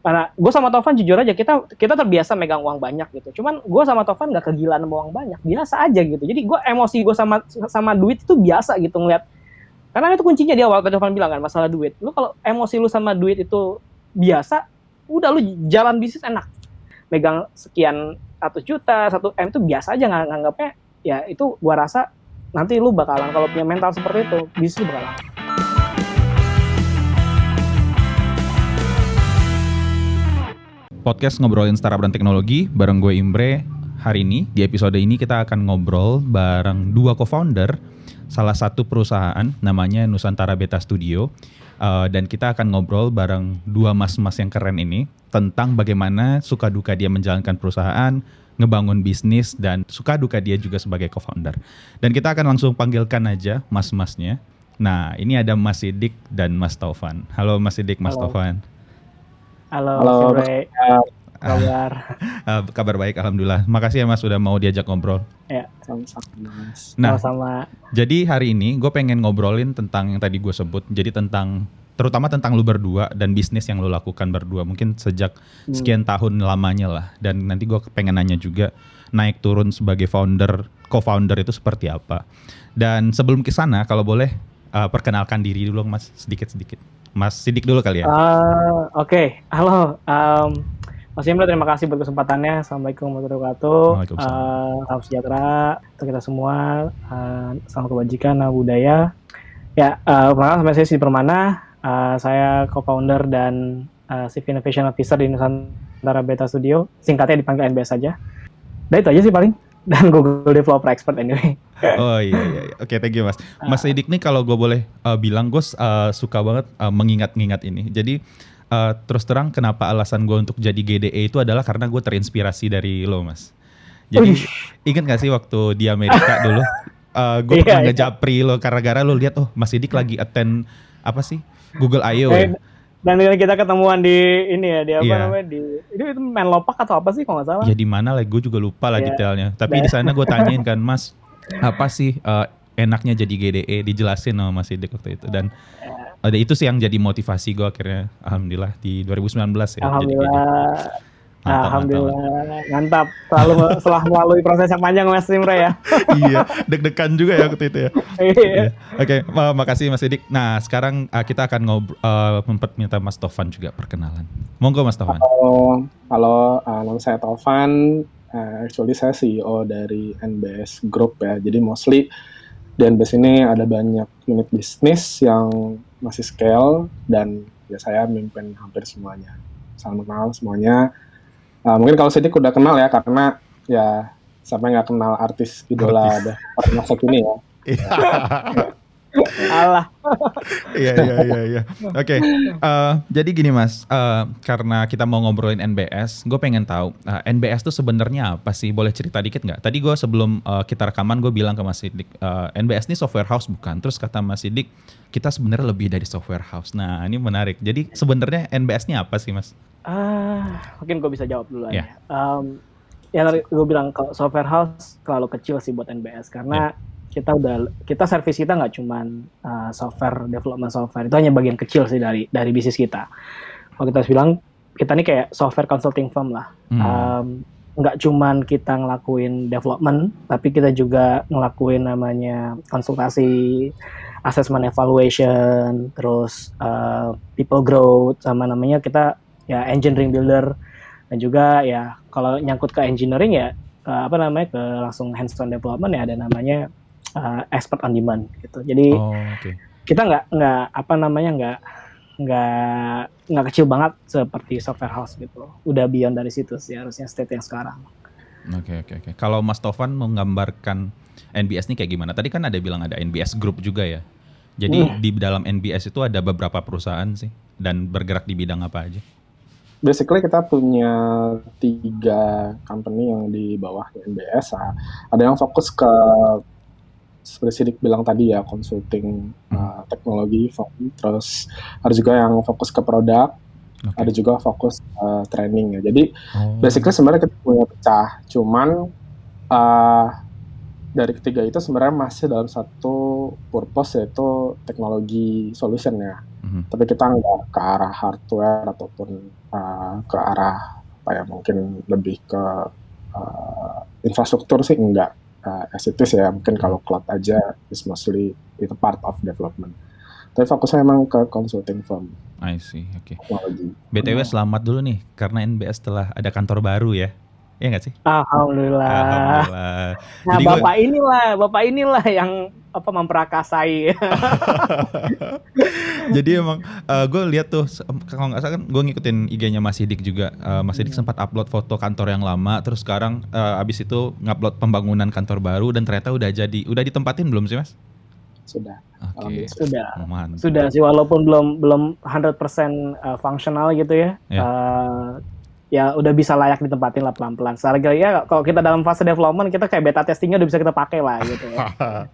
karena gue sama Tovan jujur aja kita kita terbiasa megang uang banyak gitu. Cuman gue sama Tovan nggak kegilaan sama uang banyak biasa aja gitu. Jadi gue emosi gue sama sama duit itu biasa gitu ngeliat. Karena itu kuncinya di awal Tovan bilang kan masalah duit. Lu kalau emosi lu sama duit itu biasa udah lu jalan bisnis enak. Megang sekian satu juta satu m itu biasa aja nggak nganggapnya ya itu gua rasa nanti lu bakalan kalau punya mental seperti itu bisnis bakalan podcast ngobrolin startup dan teknologi bareng gue Imbre. Hari ini di episode ini kita akan ngobrol bareng dua co-founder salah satu perusahaan namanya Nusantara Beta Studio uh, dan kita akan ngobrol bareng dua mas-mas yang keren ini tentang bagaimana suka duka dia menjalankan perusahaan, ngebangun bisnis dan suka duka dia juga sebagai co-founder. Dan kita akan langsung panggilkan aja mas-masnya. Nah, ini ada Mas Sidik dan Mas Taufan. Halo Mas Sidik, Mas Halo. Taufan. Halo, Halo, Sibre. kabar Uh, kabar baik, alhamdulillah. Makasih ya Mas sudah mau diajak ngobrol. ya sama-sama mas. Nah, sama jadi hari ini gue pengen ngobrolin tentang yang tadi gue sebut. Jadi tentang terutama tentang lu berdua dan bisnis yang lu lakukan berdua. Mungkin sejak Hmm. sekian tahun lamanya lah. Dan nanti gue pengen nanya juga naik turun sebagai founder, co-founder itu seperti apa. Dan sebelum ke sana, kalau boleh uh, perkenalkan diri dulu Mas sedikit-sedikit. Mas Sidik dulu kali ya. Ah, Oke, halo. Um, Mas Imre, terima kasih buat kesempatannya. Assalamualaikum warahmatullahi wabarakatuh. Waalaikumsalam. Uh, salam sejahtera untuk kita semua. Uh, salam kebajikan, salam budaya. Ya, uh, perkenalkan sama saya Sidi Permana. Uh, saya co-founder dan uh, Chief Innovation Officer di Nusantara Beta Studio. Singkatnya dipanggil NBS saja. Udah itu aja sih paling. Dan Google Developer Expert anyway. Oh iya iya. iya. Oke, thank you Mas. Mas Sidik nih kalau gue boleh uh, bilang gue uh, suka banget uh, mengingat-ingat ini. Jadi uh, terus terang kenapa alasan gue untuk jadi GDE itu adalah karena gue terinspirasi dari lo Mas. Jadi Wih. ingat gak sih waktu di Amerika dulu? Uh, gue Iya, pernah iya. ngejapri lo gara-gara lo lihat oh Mas Sidik lagi attend apa sih Google I.O. Ya? Dan kita ketemuan di ini ya, di apa Iya. namanya di itu itu main lopak atau apa sih kalau nggak salah? Ya di mana lah, gue juga lupa lah Iya. detailnya. Tapi di sana gue tanyain kan, Mas, apa sih uh, enaknya jadi GDE? Dijelasin sama Mas Sidik waktu itu. Dan ada itu sih yang jadi motivasi gue akhirnya, alhamdulillah di 2019 ya. Jadi GDE. Alhamdulillah. Mantap, Alhamdulillah. Mantap. Selalu setelah melalui proses yang panjang Mas Imre ya. iya, deg-degan juga ya waktu itu ya. Iya. Iya. Oke, ma- makasih Mas Sidik. Nah, sekarang uh, kita akan ngobrol, uh, minta Mas Tovan juga perkenalan. Monggo Mas Tovan. Halo, halo, uh, nama saya Taufan. Uh, actually saya CEO dari NBS Group ya. Jadi mostly di NBS ini ada banyak unit bisnis yang masih scale dan ya saya mimpin hampir semuanya. Salam kenal semuanya. Uh, mungkin kalau Sidik udah kenal ya karena ya siapa yang nggak kenal artis idola masa kini ya. Alah. Iya iya iya iya. Oke. eh, jadi gini Mas, eh, karena kita mau ngobrolin NBS, gue pengen tahu eh, NBS tuh sebenarnya apa sih? Boleh cerita dikit nggak? Tadi gue sebelum eh, kita rekaman gue bilang ke Mas Sidik, eh, NBS ini software house bukan? Terus kata Mas Sidik, kita sebenarnya lebih dari software house. Nah ini menarik. Jadi sebenarnya NBS ini apa sih Mas? Ah, mungkin gue bisa jawab dulu Iya. aja. Um, ya tadi gue bilang kalau software house terlalu kecil sih buat NBS karena kita udah kita service kita nggak cuman uh, software development software itu hanya bagian kecil sih dari dari bisnis kita. Kalau kita harus bilang kita ini kayak software consulting firm lah. Hmm. Um, nggak cuman kita ngelakuin development, tapi kita juga ngelakuin namanya konsultasi, assessment evaluation, terus uh, people growth, sama namanya kita ya engineering builder dan juga ya kalau nyangkut ke engineering ya ke apa namanya ke langsung hands-on development ya ada namanya uh, expert on demand gitu. Jadi oh oke. kita nggak nggak apa namanya nggak nggak nggak kecil banget seperti software house gitu. Udah beyond dari situ sih harusnya state yang sekarang. Oke oke oke. Kalau Mas Tovan menggambarkan NBS ini kayak gimana? Tadi kan ada bilang ada NBS Group juga ya. Jadi Hmm. di dalam NBS itu ada beberapa perusahaan sih dan bergerak di bidang apa aja? basically kita punya tiga company yang di bawah NBS. Ah, Ada yang fokus ke seperti Sidik bilang tadi ya consulting uh, teknologi, firm. terus ada juga yang fokus ke produk, Oke. ada juga fokus uh, training ya. Jadi Oh. basically sebenarnya kita punya pecah, cuman uh, dari ketiga itu sebenarnya masih dalam satu purpose yaitu teknologi solution ya Mhm. tapi kita nggak ke arah hardware ataupun uh, ke arah apa ya mungkin lebih ke uh, infrastruktur sih enggak uh, as it is ya mungkin kalau cloud aja is mostly itu part of development tapi fokusnya emang ke consulting firm I see, oke. Okay. BTW selamat dulu nih karena NBS telah ada kantor baru ya. Iya nggak sih? Alhamdulillah. Alhamdulillah. Nah, Jadi gua- bapak inilah, bapak inilah yang apa memperakasai. Jadi emang gue lihat tuh kalau nggak salah kan gue ngikutin IG-nya Mas Sidik juga. Eh, Mas Sidik sempat upload foto kantor yang lama, terus sekarang eh, abis itu ngupload pembangunan kantor baru dan ternyata udah jadi, udah ditempatin belum sih Mas? sudah Oke, Alhamdulillah. Sudah. mantap. Sudah sih walaupun belum belum 100% uh, fungsional gitu ya. Ya. Uh, ya udah bisa layak ditempatin lah pelan-pelan. Secara ya kalau kita dalam fase development kita kayak beta testingnya udah bisa kita pakai lah gitu ya.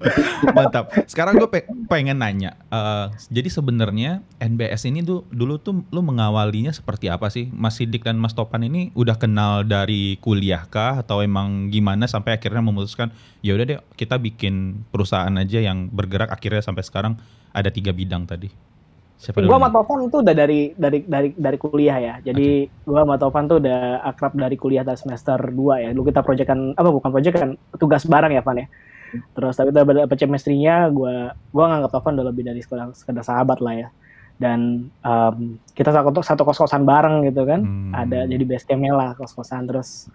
Mantap. Sekarang gue pengen nanya. eh, jadi sebenarnya NBS ini tuh dulu tuh lu mengawalinya seperti apa sih? Mas Sidik dan Mas Topan ini udah kenal dari kuliah kah atau emang gimana sampai akhirnya memutuskan ya udah deh kita bikin perusahaan aja yang bergerak akhirnya sampai sekarang ada tiga bidang tadi. Siapa Gua sama? Tovan itu udah dari dari dari dari kuliah ya. Jadi gua sama Tovan tuh udah akrab dari kuliah dari semester 2 ya. Dulu kita proyekan apa bukan proyekan tugas bareng ya Van ya. Terus tapi udah dapet chemistry-nya gua gua nganggap Tovan udah lebih dari sekedar, sekedar sahabat lah ya. Dan em, kita satu satu kos-kosan bareng gitu kan. Hmm. Ada jadi base camp-nya lah kos-kosan terus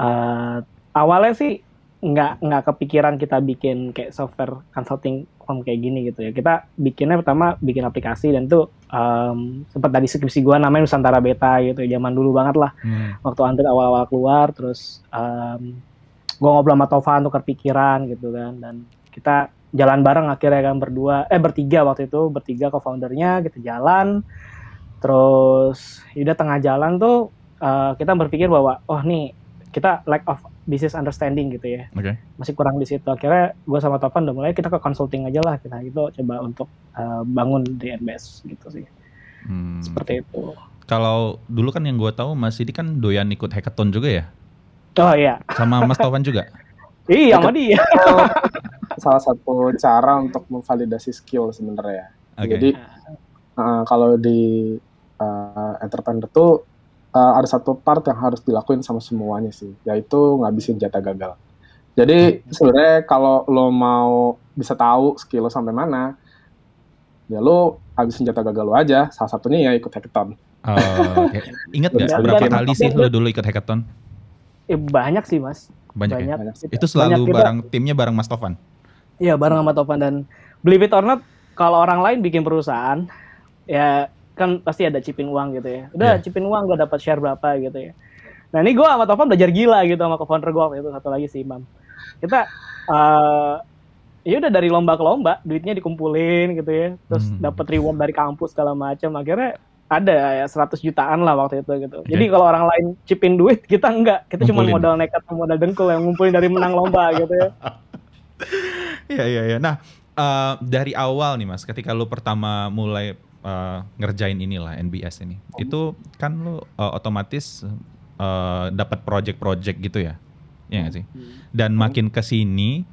eh, awalnya sih nggak nggak kepikiran kita bikin kayak software consulting firm kayak gini gitu ya. Kita bikinnya pertama bikin aplikasi dan tuh em, sempat dari skripsi gua namanya Nusantara Beta gitu zaman dulu banget lah. Hmm. waktu Android awal-awal keluar terus em, gua ngobrol sama Tovan tukar pikiran gitu kan. Dan kita jalan bareng akhirnya kan berdua eh bertiga waktu itu bertiga co-foundernya kita jalan. Terus udah tengah jalan tuh eh, kita berpikir bahwa oh nih kita lack of business understanding gitu ya. Oke. masih kurang di situ. Akhirnya gue sama Topan udah mulai kita ke consulting aja lah. Kita gitu coba untuk eh, bangun di NBS gitu sih. Hmm. seperti itu. Kalau dulu kan yang gue tahu Mas Sidik kan doyan ikut hackathon juga ya, oh iya. Sama Mas Topan juga. iya sama dia. Salah satu cara untuk memvalidasi skill sebenarnya Oke. jadi uh, kalau di uh, entrepreneur tuh uh, ada satu part yang harus dilakuin sama semuanya sih, yaitu ngabisin jatah gagal. Jadi sebenarnya kalau lo mau bisa tahu skill lo sampai mana, ya lo habisin jatah gagal lo aja. Salah satunya ya ikut hackathon. Oh, oke. Ingat nggak berapa dan- kali sih lo dulu ikut hackathon? Eh, banyak sih mas Banyak, ya? Banyak. Kita- Itu selalu banyak kita- bareng timnya bareng Mas Tovan. Iya bareng sama Topan dan believe it or not kalau orang lain bikin perusahaan ya kan pasti ada cipin uang gitu ya. Udah Iya. cipin uang gue dapat share berapa gitu ya. Nah ini gue sama Topan belajar gila gitu sama co-founder gue itu satu lagi si Imam. Kita eh ya udah dari lomba ke lomba duitnya dikumpulin gitu ya. Terus Hmm. dapat reward dari kampus segala macam. Akhirnya ada ya 100 jutaan lah waktu itu gitu. Jadi kalau orang lain cipin duit kita enggak. Kita cuma modal nekat sama modal dengkul yang ngumpulin dari menang lomba gitu ya. Iya iya iya. Nah eh, dari awal nih Mas, ketika lu pertama mulai eh, ngerjain inilah NBS ini, itu kan lu eh, otomatis eh, dapat project-project gitu ya, Iya nggak sih? Dan makin ke sini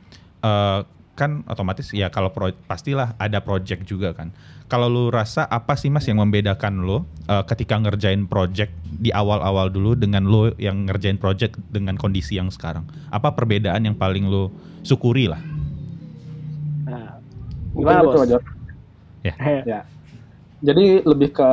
eh, kan otomatis ya kalau pro, pastilah ada project juga kan. Kalau lu rasa apa sih Mas yang membedakan lu eh, ketika ngerjain project di awal-awal dulu dengan lu yang ngerjain project dengan kondisi yang sekarang? Apa perbedaan yang paling lu syukuri lah? Nah, gimana bos? aja. Ya. Jadi lebih ke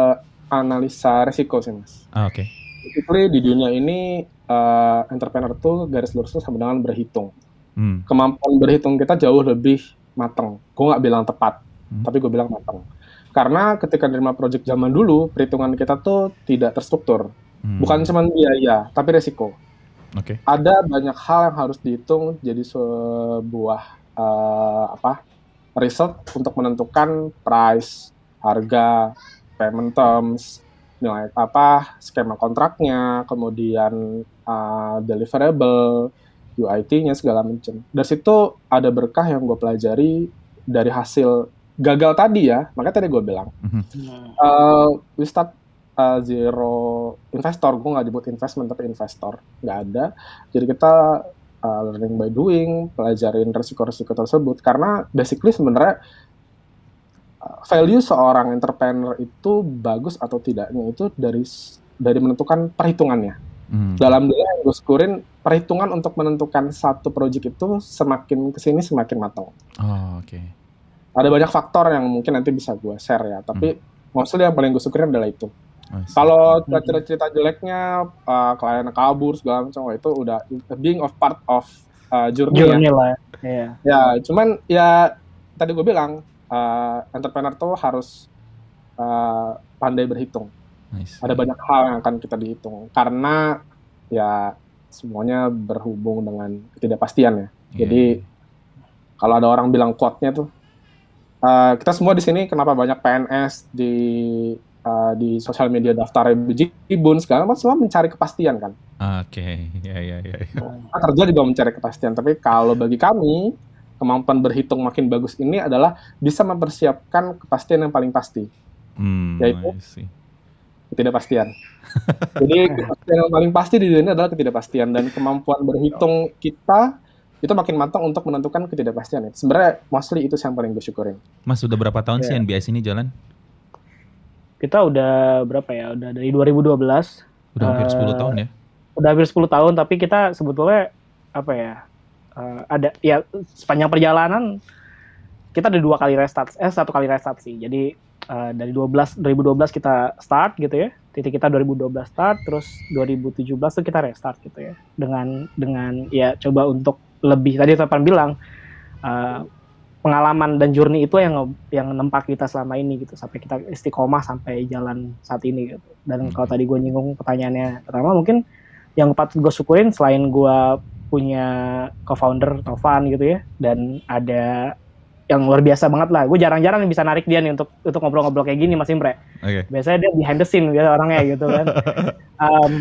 analisa resiko sih mas. Ah, Oke. Basically di dunia ini uh, entrepreneur tuh garis lurusnya sama dengan berhitung. Hmm. Kemampuan berhitung kita jauh lebih mateng. Gue nggak bilang tepat, Hmm. tapi gue bilang mateng. Karena ketika nerima project zaman dulu, perhitungan kita tuh tidak terstruktur. Hmm. Bukan cuma biaya, tapi resiko. Oke. Ada banyak hal yang harus dihitung jadi sebuah uh, apa result untuk menentukan price, harga, payment terms, nilai apa, skema kontraknya, kemudian uh, deliverable, UIT-nya segala macam. Dari situ ada berkah yang gue pelajari dari hasil gagal tadi ya, makanya tadi gue bilang. Uh, we start uh, zero investor, gue nggak disebut investment tapi investor, nggak ada. Jadi kita uh, learning by doing, pelajarin resiko-resiko tersebut. Karena basically sebenarnya value seorang entrepreneur itu bagus atau tidaknya itu dari dari menentukan perhitungannya. Hmm. Dalam dia yang gue syukurin perhitungan untuk menentukan satu project itu semakin ke sini semakin matang. Oh, oke. Ada banyak faktor yang mungkin nanti bisa gue share ya, tapi mostly yang paling gue syukurin adalah itu. Kalau cerita-cerita jeleknya, uh, klien kabur segala macam, itu udah being of part of uh, journey, ya. Journey lah. Iya. Ya, cuman ya tadi gue bilang uh, entrepreneur tuh harus uh, pandai berhitung. Ada banyak hal yang akan kita dihitung karena ya semuanya berhubung dengan ketidakpastian ya. Iya. Jadi kalau ada orang bilang quote-nya tuh uh, kita semua di sini kenapa banyak PNS di uh, di sosial media daftar bejibun segala macam semua mencari kepastian kan. Oke, ya ya ya. ya. Nah, kerja juga mencari kepastian, tapi kalau bagi kami kemampuan berhitung makin bagus ini adalah bisa mempersiapkan kepastian yang paling pasti, Hmm, Yaitu? Ketidakpastian. Jadi kepastian yang paling pasti di dunia ini adalah ketidakpastian dan kemampuan berhitung kita itu makin matang untuk menentukan ketidakpastian. Sebenarnya mostly itu yang paling gue syukurin. Mas udah berapa tahun sih Iya. NBS ini jalan? Kita udah berapa ya? Udah dari 2012. Udah hampir Eh, 10 tahun ya? Udah hampir 10 tahun tapi kita sebetulnya apa ya? Eh, ada ya sepanjang perjalanan kita ada dua kali restart, eh satu kali restart sih. Jadi eh, dari 12 2012 kita start gitu ya. Titik kita 2012 start, terus 2017 tuh kita restart gitu ya. Dengan dengan ya coba untuk lebih tadi Topan bilang eh, pengalaman dan journey itu yang yang nempak kita selama ini gitu sampai kita istiqomah sampai jalan saat ini gitu. Dan kalau tadi gue nyinggung pertanyaannya pertama mungkin yang patut gue syukurin selain gue punya co-founder Tovan gitu ya dan ada yang luar biasa banget lah. Gue jarang-jarang bisa narik dia nih untuk untuk ngobrol-ngobrol kayak gini Mas Imre. Oke. Biasanya dia behind the scene biasa orangnya gitu kan. Em,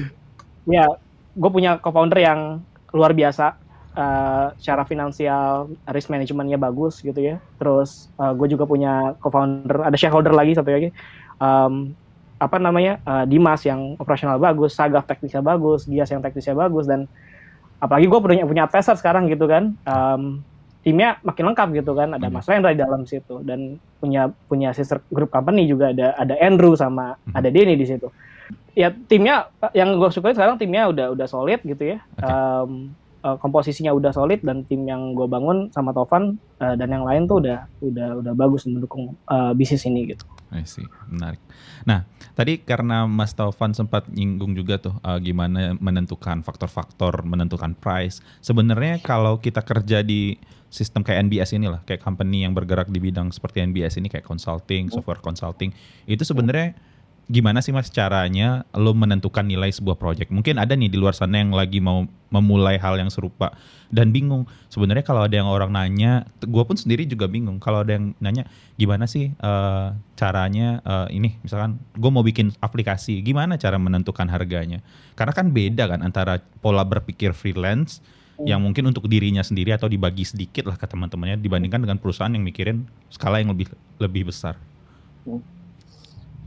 ya, gue punya co-founder yang luar biasa. eh, secara finansial risk manajemennya bagus gitu ya. Terus gue juga punya co-founder, ada shareholder lagi satu lagi. Em, apa namanya eh, Dimas yang operasional bagus, Sagaf teknisnya bagus, Dias yang teknisnya bagus dan apalagi gue punya punya advisor sekarang gitu kan. Em, timnya makin lengkap gitu kan. Ada Hmm. Mas Rendra di dalam situ dan punya punya sister group company juga ada ada Andrew sama Mhm. ada Denny di situ. Ya timnya yang gue sukai sekarang timnya udah udah solid gitu ya. Oke. Em, eh, komposisinya udah solid dan tim yang gue bangun sama Tovan eh, dan yang lain tuh udah udah udah bagus mendukung eh, bisnis ini gitu. I see, menarik. Nah, tadi karena Mas Taufan sempat nyinggung juga tuh uh, gimana menentukan faktor-faktor menentukan price. Sebenarnya kalau kita kerja di sistem kayak NBS inilah, kayak company yang bergerak di bidang seperti NBS ini kayak consulting, software consulting, itu sebenarnya gimana sih Mas caranya lo menentukan nilai sebuah project? Mungkin ada nih di luar sana yang lagi mau memulai hal yang serupa dan bingung. Sebenarnya kalau ada yang orang nanya, gue pun sendiri juga bingung. Kalau ada yang nanya, gimana sih eh, caranya eh, ini misalkan gue mau bikin aplikasi gimana cara menentukan harganya karena kan beda kan antara pola berpikir freelance yang mungkin untuk dirinya sendiri atau dibagi sedikit lah ke teman-temannya dibandingkan dengan perusahaan yang mikirin skala yang lebih lebih besar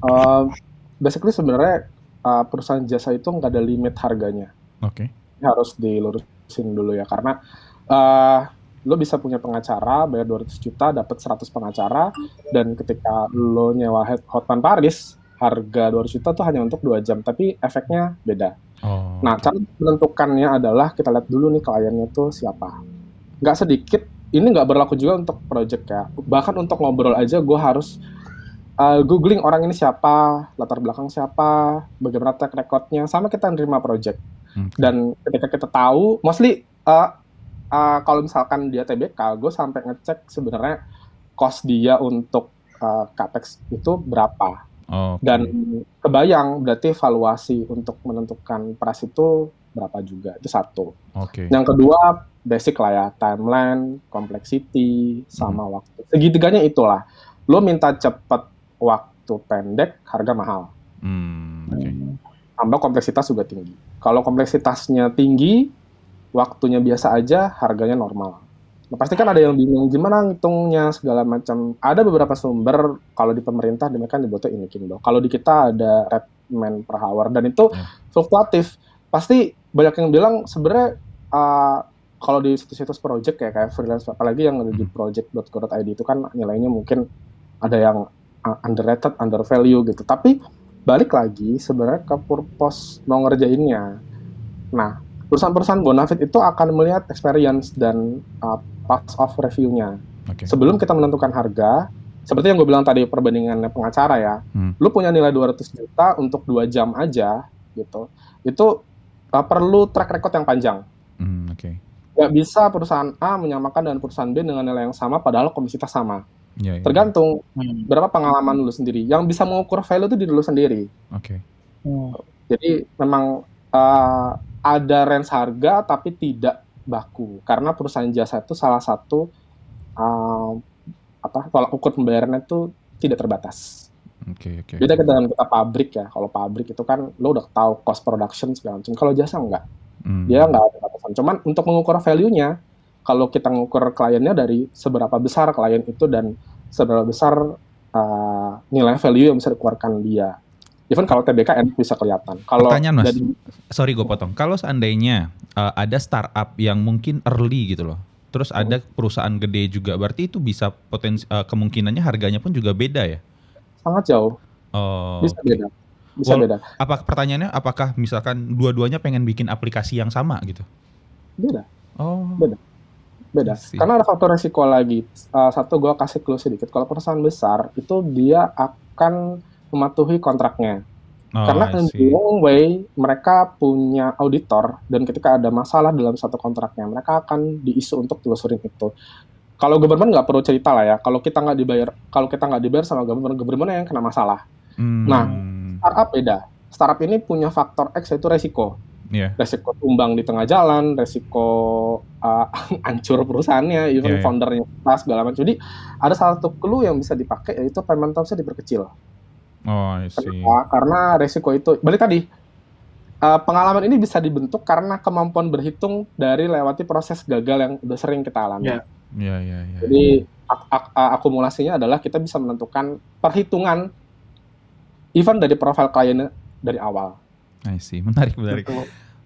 Uh, basically sebenarnya uh, perusahaan jasa itu nggak ada limit harganya. oke Ini harus dilurusin dulu ya karena uh, lo bisa punya pengacara bayar 200 juta dapat 100 pengacara dan ketika lo nyewa Hot- Hotman Paris harga 200 juta tuh hanya untuk dua jam tapi efeknya beda. oh Nah, cara menentukannya adalah kita lihat dulu nih kliennya tuh siapa. Nggak sedikit, ini nggak berlaku juga untuk project ya. Bahkan untuk ngobrol aja gue harus uh, googling orang ini siapa, latar belakang siapa, bagaimana track recordnya, sama kita nerima project. Oke. Dan ketika kita tahu, mostly uh, uh, kalau misalkan dia TBK, gue sampai ngecek sebenarnya cost dia untuk uh, capex itu berapa Oh, oke. dan kebayang berarti valuasi untuk menentukan price itu berapa juga itu satu oke yang kedua basic lah ya timeline complexity sama waktu segitiganya itulah lo minta cepet waktu pendek harga mahal Hmm, oke tambah kompleksitas juga tinggi kalau kompleksitasnya tinggi waktunya biasa aja harganya normal Nah, pasti kan ada yang bingung gimana ngitungnya segala macam. Ada beberapa sumber kalau di pemerintah mereka nyebutnya ini Kindo. Kalau di kita ada Redman per hour dan itu Ya. fluktuatif. Pasti banyak yang bilang sebenarnya uh, kalau di situs-situs project ya kayak freelance apalagi yang ada di Hmm. project.co.id itu kan nilainya mungkin ada yang uh, underrated, undervalue gitu. Tapi balik lagi sebenarnya ke purpose mau ngerjainnya. Nah, perusahaan-perusahaan bonafit itu akan melihat experience dan uh, parts of review-nya. Oke. Sebelum kita menentukan harga, seperti yang gue bilang tadi perbandingannya pengacara ya, Hmm. lu punya nilai 200 juta untuk dua jam aja gitu, itu uh, perlu track record yang panjang. Hmm, Oke. Nggak bisa perusahaan A menyamakan dengan perusahaan B dengan nilai yang sama padahal komisitas sama. Ya, ya. Tergantung Hmm. berapa pengalaman lu sendiri. Yang bisa mengukur value itu di lu sendiri. Oke. Hmm. Jadi memang uh, ada range harga tapi tidak baku karena perusahaan jasa itu salah satu uh, apa tolak ukur pembayarannya itu tidak terbatas. Oke. Oke. Beda dengan kita pabrik ya. Kalau pabrik itu kan lo udah tahu cost production segala macam. Kalau jasa enggak, Hmm. dia enggak ada batasan. Cuman untuk mengukur value-nya, kalau kita mengukur kliennya dari seberapa besar klien itu dan seberapa besar uh, nilai value yang bisa dikeluarkan dia. Even kalau TBK enak bisa kelihatan. Kalau Pertanyaan, Mas. dari Sorry gue potong. Kalau seandainya uh, ada startup yang mungkin early gitu loh, terus Hmm. ada perusahaan gede juga, berarti itu bisa potensi uh, kemungkinannya harganya pun juga beda ya? sangat jauh, Oh. bisa beda. Bisa Wal- beda. Apa pertanyaannya? Apakah misalkan dua-duanya pengen bikin aplikasi yang sama gitu? Beda. Oh. Beda. Beda. I see. Karena ada faktor resiko lagi. Uh, satu gue kasih clue sedikit. Kalau perusahaan besar itu dia akan mematuhi kontraknya. Oh, Karena in the long way mereka punya auditor dan ketika ada masalah dalam satu kontraknya mereka akan diisu untuk telusurin itu. Kalau government nggak perlu cerita lah ya. Kalau kita nggak dibayar, kalau kita nggak dibayar sama government, government yang kena masalah. Hmm. Nah. Startup beda. Startup ini punya faktor X yaitu resiko. Iya. Resiko tumbang di tengah jalan, resiko uh, hancur perusahaannya, even Iya, iya. foundernya pas segala macam. Jadi ada salah satu clue yang bisa dipakai yaitu payment terms-nya diperkecil. Oh, I see. Karena resiko itu balik tadi uh, pengalaman ini bisa dibentuk karena kemampuan berhitung dari lewati proses gagal yang udah sering kita alami. Ya. Iya, iya, iya. Jadi ak- ak- uh, akumulasinya adalah kita bisa menentukan perhitungan even dari profil kliennya dari awal. I see. Menarik, menarik.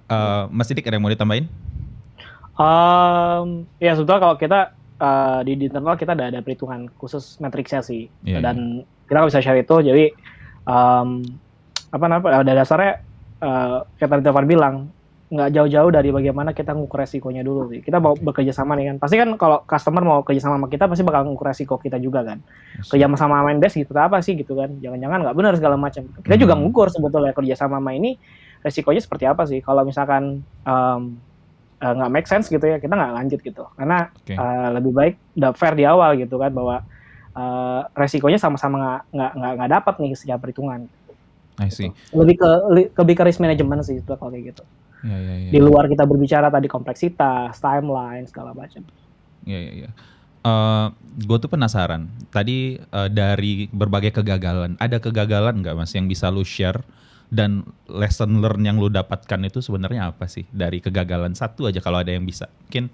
Uh, Mas Didik ada yang mau ditambahin? Um, ya sebetulnya kalau kita uh, di, di internal kita ada ada perhitungan khusus matriksnya sih. Iya, dan kita nggak bisa share itu jadi um, apa namanya pada dasarnya uh, kayak tadi Taufan bilang nggak jauh-jauh dari bagaimana kita ngukur resikonya dulu sih. Kita mau bekerja sama nih kan. Pasti kan kalau customer mau kerja sama sama kita pasti bakal ngukur resiko kita juga kan. Kerja sama main base gitu apa sih gitu kan. Jangan-jangan nggak benar segala macam. Kita juga Hmm. ngukur sebetulnya kerja sama sama ini resikonya seperti apa sih kalau misalkan um, uh, nggak make sense gitu ya kita nggak lanjut gitu karena Oke. uh, lebih baik udah fair di awal gitu kan bahwa uh, resikonya sama-sama nggak nggak nggak nggak dapat nih secara perhitungan I see. lebih ke lebih ke risk management sih itu kalau kayak gitu Iya, iya, iya. di luar kita berbicara tadi kompleksitas timeline segala macam Iya, iya, iya. gue tuh penasaran. Tadi eh, dari berbagai kegagalan, ada kegagalan nggak mas yang bisa lu share dan lesson learn yang lu dapatkan itu sebenarnya apa sih dari kegagalan satu aja kalau ada yang bisa? Mungkin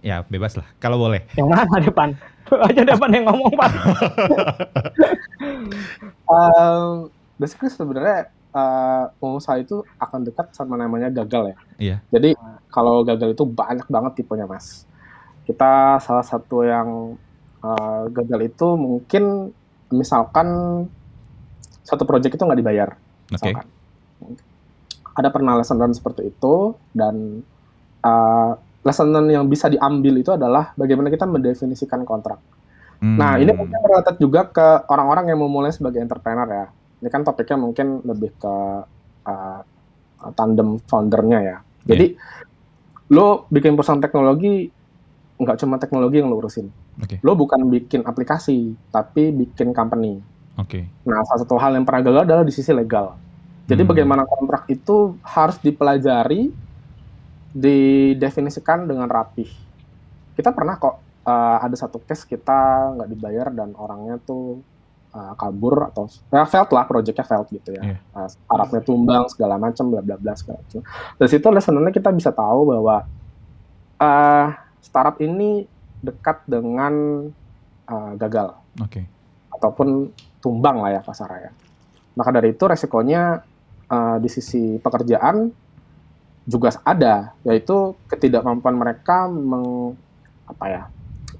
ya bebas lah kalau boleh. yang mana depan aja depan yang ngomong pak Um, basically sebenarnya uh, pengusaha itu akan dekat sama namanya gagal ya. Iya. Jadi kalau gagal itu banyak banget tipenya mas. Kita salah satu yang uh, gagal itu mungkin misalkan satu project itu nggak dibayar. Oke. Misalkan. Ada pernah lesson learn seperti itu dan uh, lesson learn yang bisa diambil itu adalah bagaimana kita mendefinisikan kontrak. Nah, Hmm. ini mungkin related juga ke orang-orang yang memulai sebagai entrepreneur ya. Ini kan topiknya mungkin lebih ke uh, tandem foundernya ya. Jadi, lo bikin perusahaan teknologi, nggak cuma teknologi yang lo urusin. Oke. Lo bukan bikin aplikasi, tapi bikin company. Oke. Nah, salah satu hal yang pernah gagal adalah di sisi legal. Jadi, Hmm. bagaimana kontrak itu harus dipelajari, didefinisikan dengan rapih. Kita pernah kok uh, ada satu case kita nggak dibayar dan orangnya tuh uh, kabur atau ya failed lah, projectnya failed gitu ya. Iya. Uh, startupnya tumbang segala macam, bla bla bla segala macam. Dari situ sebenarnya kita bisa tahu bahwa uh, startup ini dekat dengan uh, gagal Oke. ataupun tumbang lah ya kasarnya. Maka dari itu resikonya uh, di sisi pekerjaan juga ada, yaitu ketidakmampuan mereka meng, apa ya,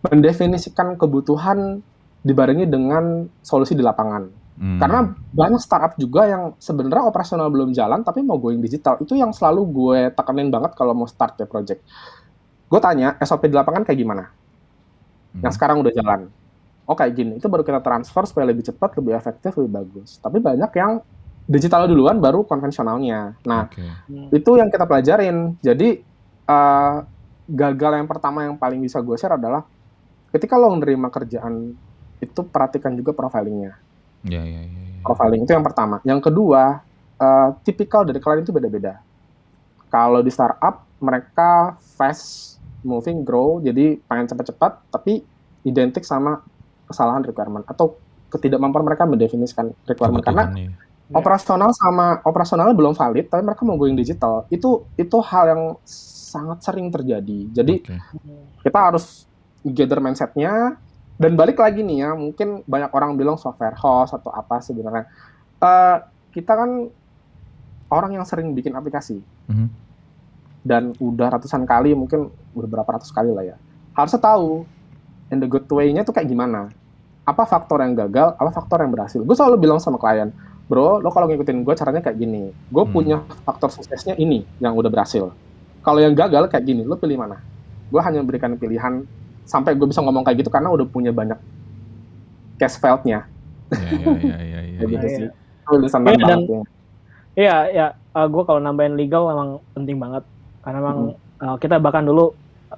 mendefinisikan kebutuhan dibarengi dengan solusi di lapangan. Hmm. Karena banyak startup juga yang sebenarnya operasional belum jalan tapi mau going digital. Itu yang selalu gue tekenin banget kalau mau start ya project. Gue tanya SOP di lapangan kayak gimana? Hmm. Yang sekarang udah jalan. Oh kayak gini, itu baru kita transfer supaya lebih cepat, lebih efektif, lebih bagus. Tapi banyak yang digital duluan baru konvensionalnya. Nah, Oke. itu yang kita pelajarin. Jadi eh, gagal yang pertama yang paling bisa gue share adalah ketika lo menerima kerjaan itu perhatikan juga profilingnya. Ya, ya, ya, ya. Profiling itu yang pertama. Yang kedua, eh, tipikal dari klien itu beda-beda. Kalau di startup mereka fast moving grow, jadi pengen cepat-cepat, tapi identik sama kesalahan requirement atau ketidakmampuan mereka mendefinisikan requirement karena Kebutuhannya. operasional sama operasionalnya belum valid, tapi mereka mau going digital. Itu itu hal yang sangat sering terjadi. Jadi Oke. kita harus gather mindsetnya dan balik lagi nih ya mungkin banyak orang bilang software house atau apa sebenarnya Eh, kita kan orang yang sering bikin aplikasi Mhm. dan udah ratusan kali mungkin udah berapa ratus kali lah ya harusnya tahu in the good way-nya tuh kayak gimana apa faktor yang gagal apa faktor yang berhasil gue selalu bilang sama klien bro lo kalau ngikutin gue caranya kayak gini gue Hmm. punya faktor suksesnya ini yang udah berhasil kalau yang gagal kayak gini lo pilih mana gue hanya memberikan pilihan sampai gue bisa ngomong kayak gitu karena udah punya banyak case file-nya Ya, ya, ya, ya, ya, kayak ya. gitu Iya. sih tulisan Iya, dan- ya. Iya, ya, gue kalau nambahin legal emang penting banget karena emang uh, kita bahkan dulu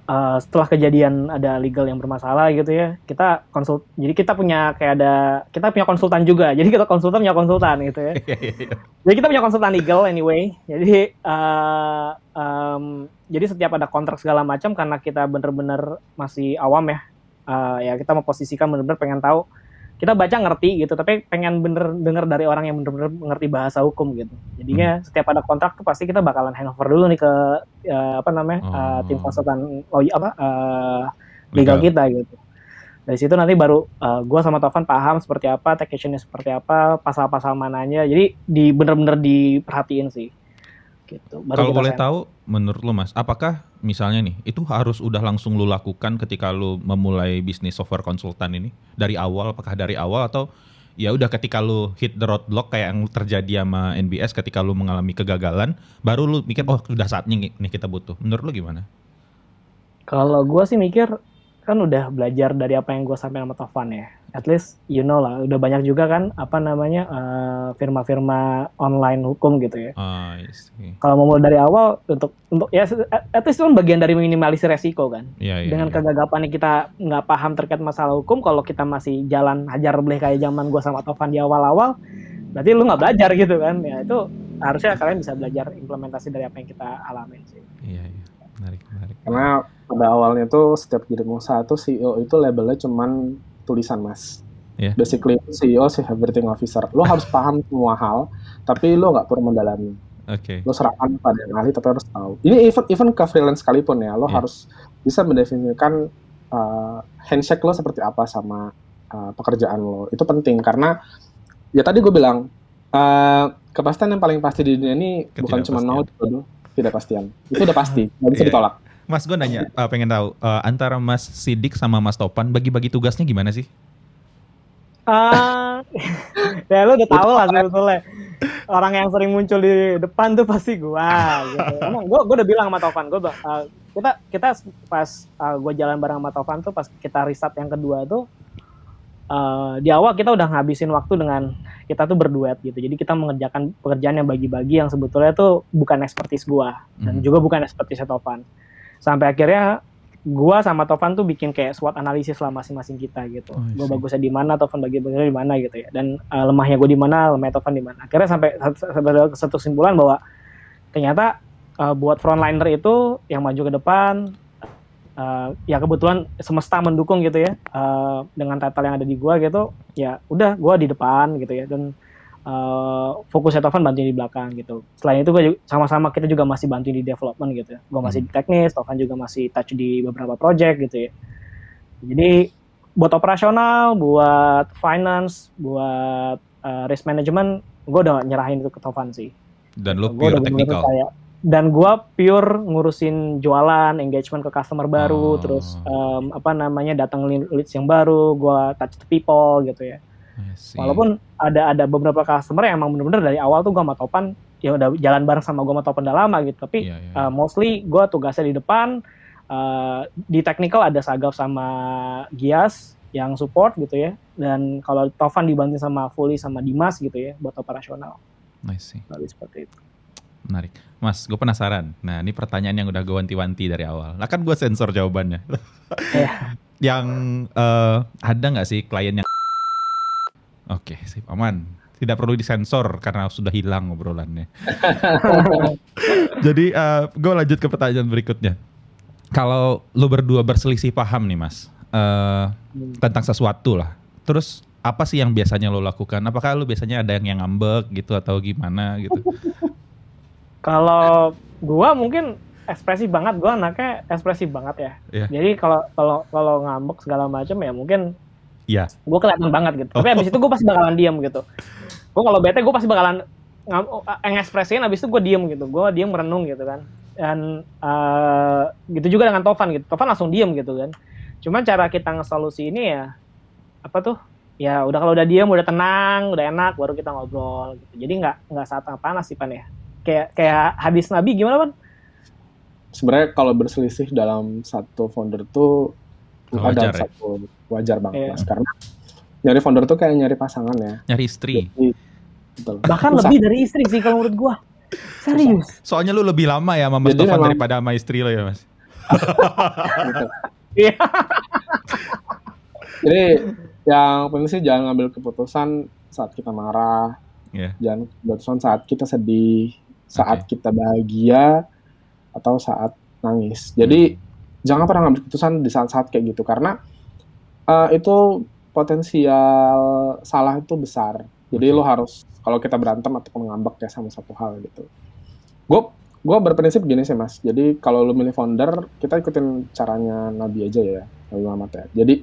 uh, setelah kejadian ada legal yang bermasalah gitu ya, kita konsul, jadi kita punya kayak ada kita punya konsultan juga, jadi kita konsultan punya konsultan gitu ya. Iya, iya, iya. Jadi kita punya konsultan legal anyway. Jadi uh, um, jadi setiap ada kontrak segala macam karena kita bener-bener masih awam ya, uh, ya kita memposisikan bener-bener pengen tahu. Kita baca ngerti gitu, tapi pengen bener denger dari orang yang bener-bener mengerti bahasa hukum gitu. Jadinya setiap ada kontrak tuh pasti kita bakalan handover dulu nih ke uh, apa namanya uh, tim Oh. konsultan oh apa uh, legal Legal. kita gitu. Dari situ nanti baru uh, gue sama Tovan paham seperti apa, actionnya seperti apa, pasal-pasal mananya. Jadi di bener-bener diperhatiin sih. Gitu. Baru Kalau boleh tahu, menurut lu mas, apakah misalnya nih, itu harus udah langsung lu lakukan ketika lu memulai bisnis software konsultan ini dari awal? Apakah dari awal atau ya udah ketika lu hit the roadblock kayak yang terjadi sama NBS ketika lu mengalami kegagalan, baru lu mikir oh sudah saatnya nih kita butuh. Menurut lu gimana? Kalau gue sih mikir kan udah belajar dari apa yang gue sampaikan sama Tovan ya. At least you know lah, udah banyak juga kan apa namanya eh, firma-firma online hukum gitu ya. Ah. Kalau mau mulai dari awal untuk untuk ya at least itu kan bagian dari minimalisir resiko kan. Iya, iya. dengan iya. kegagapan kita nggak paham terkait masalah hukum kalau kita masih jalan hajar beleh kayak zaman gua sama Tovan di awal-awal berarti lu nggak belajar gitu kan ya itu harusnya kalian bisa belajar implementasi dari apa yang kita alamin sih Iya, iya. Menarik, menarik. Karena pada awalnya tuh setiap jadi pengusaha tuh CEO itu labelnya cuman tulisan mas. Iya. Basically CEO sih everything officer. Lo harus paham semua hal, tapi lo nggak perlu mendalami. Oke. Lo serahkan pada yang ahli, tapi harus tahu. Ini even even ke freelance sekalipun ya, lo Iya. harus bisa mendefinisikan uh, handshake lo seperti apa sama uh, pekerjaan lo. Itu penting karena ya tadi gue bilang uh, kepastian yang paling pasti di dunia ini bukan cuma jodoh, tidak pastian. Itu udah pasti, nggak bisa Iya. ditolak. Mas gue nanya, eh, pengen tahu eh, antara Mas Sidik sama Mas Topan bagi-bagi tugasnya gimana sih? ah ya lu udah tahu lah sebetulnya orang yang sering muncul di depan tuh pasti gua gitu. Emang gua, gua udah bilang sama Tovan gua uh, kita kita pas uh, gua jalan bareng sama Tovan tuh pas kita riset yang kedua tuh uh, di awal kita udah ngabisin waktu dengan kita tuh berduet gitu jadi kita mengerjakan pekerjaan yang bagi-bagi yang sebetulnya tuh bukan expertise gua dan Mhm. juga bukan expertise Tovan sampai akhirnya gua sama Tovan tuh bikin kayak SWOT analisis lah masing-masing kita gitu. Oh, see. bagusnya di mana, Tovan bagi bagusnya di mana gitu ya. Dan uh, lemahnya gue di mana, lemahnya Tovan di mana. Akhirnya sampai sampai ada satu kesimpulan bahwa ternyata uh, buat frontliner itu yang maju ke depan uh, ya kebetulan semesta mendukung gitu ya uh, dengan title yang ada di gua gitu ya udah gua di depan gitu ya dan uh, fokusnya Tovan bantuin di belakang gitu selain itu gue sama-sama kita juga masih bantuin di development gitu ya gue masih di teknis Tovan juga masih touch di beberapa project gitu ya jadi buat operasional buat finance buat uh, risk management gue udah nyerahin itu ke Tovan sih Dan Gua pure technical. dan gua pure ngurusin jualan engagement ke customer baru Oh. terus em, apa namanya datang leads yang baru gua touch the people gitu ya. Walaupun ada ada beberapa customer yang emang bener-bener dari awal tuh gue sama Topan ya udah jalan bareng sama gue sama Topan udah lama gitu. Tapi Iya, iya. uh, mostly gue tugasnya di depan. uh, di technical ada Sagaf sama Gias yang support gitu ya. Dan kalau Tovan dibantu sama Fully sama Dimas gitu ya buat operasional. I see. Lebih seperti itu. Menarik. Mas, gue penasaran. Nah, ini pertanyaan yang udah gue wanti-wanti dari awal. Lah kan gue sensor jawabannya. Iya. yang eh, ada nggak sih klien yang Oke, sip aman. Tidak perlu disensor karena sudah hilang obrolannya. Jadi gue lanjut ke pertanyaan berikutnya. Kalau lu berdua berselisih paham nih mas eh, tentang sesuatu lah, terus apa sih yang biasanya lo lakukan? Apakah lu biasanya ada yang yang ngambek gitu atau gimana gitu? Kalau gua mungkin ekspresif banget, gua anaknya ekspresif banget ya. Iya. Jadi kalau kalau kalau ngambek segala macam ya mungkin Iya. gue kelihatan banget gitu. Tapi Oh. abis itu gue pasti bakalan diem gitu. Gue kalau bete gue pasti bakalan ngam- ngekspresiin abis itu gue diem gitu. Gue diem merenung gitu kan. Dan eh, gitu juga dengan Tovan gitu. Tovan langsung diem gitu kan. Cuman cara kita ngesolusi ini ya apa tuh? Ya udah kalau udah diem, udah tenang, udah enak, baru kita ngobrol gitu. Jadi nggak nggak saat panas sih pan ya. Kayak kayak hadis Nabi gimana pan? sebenarnya kalau berselisih dalam satu founder tuh Wajar ada ya? satu wajar banget Iya. Mas. karena nyari founder tuh kayak nyari pasangan ya Nyari istri. Jadi, betul. Bahkan lebih dari istri sih kalau menurut gue. Serius. Soalnya lu lebih lama ya sama Mas Jadi Tovan memang- daripada sama istri lo ya mas. Gitu. Iya. jadi yang penting sih jangan ngambil keputusan saat kita marah Iya. jangan keputusan saat kita sedih saat Oke. kita bahagia atau saat nangis jadi jangan pernah ngambil keputusan di saat-saat kayak gitu karena eh, itu potensial salah itu besar. Jadi Oke. lo harus kalau kita berantem atau ngambek ya sama satu hal gitu. Gue gue berprinsip gini sih mas. Jadi kalau lo milih founder kita ikutin caranya Nabi aja ya Nabi Muhammad ya. Jadi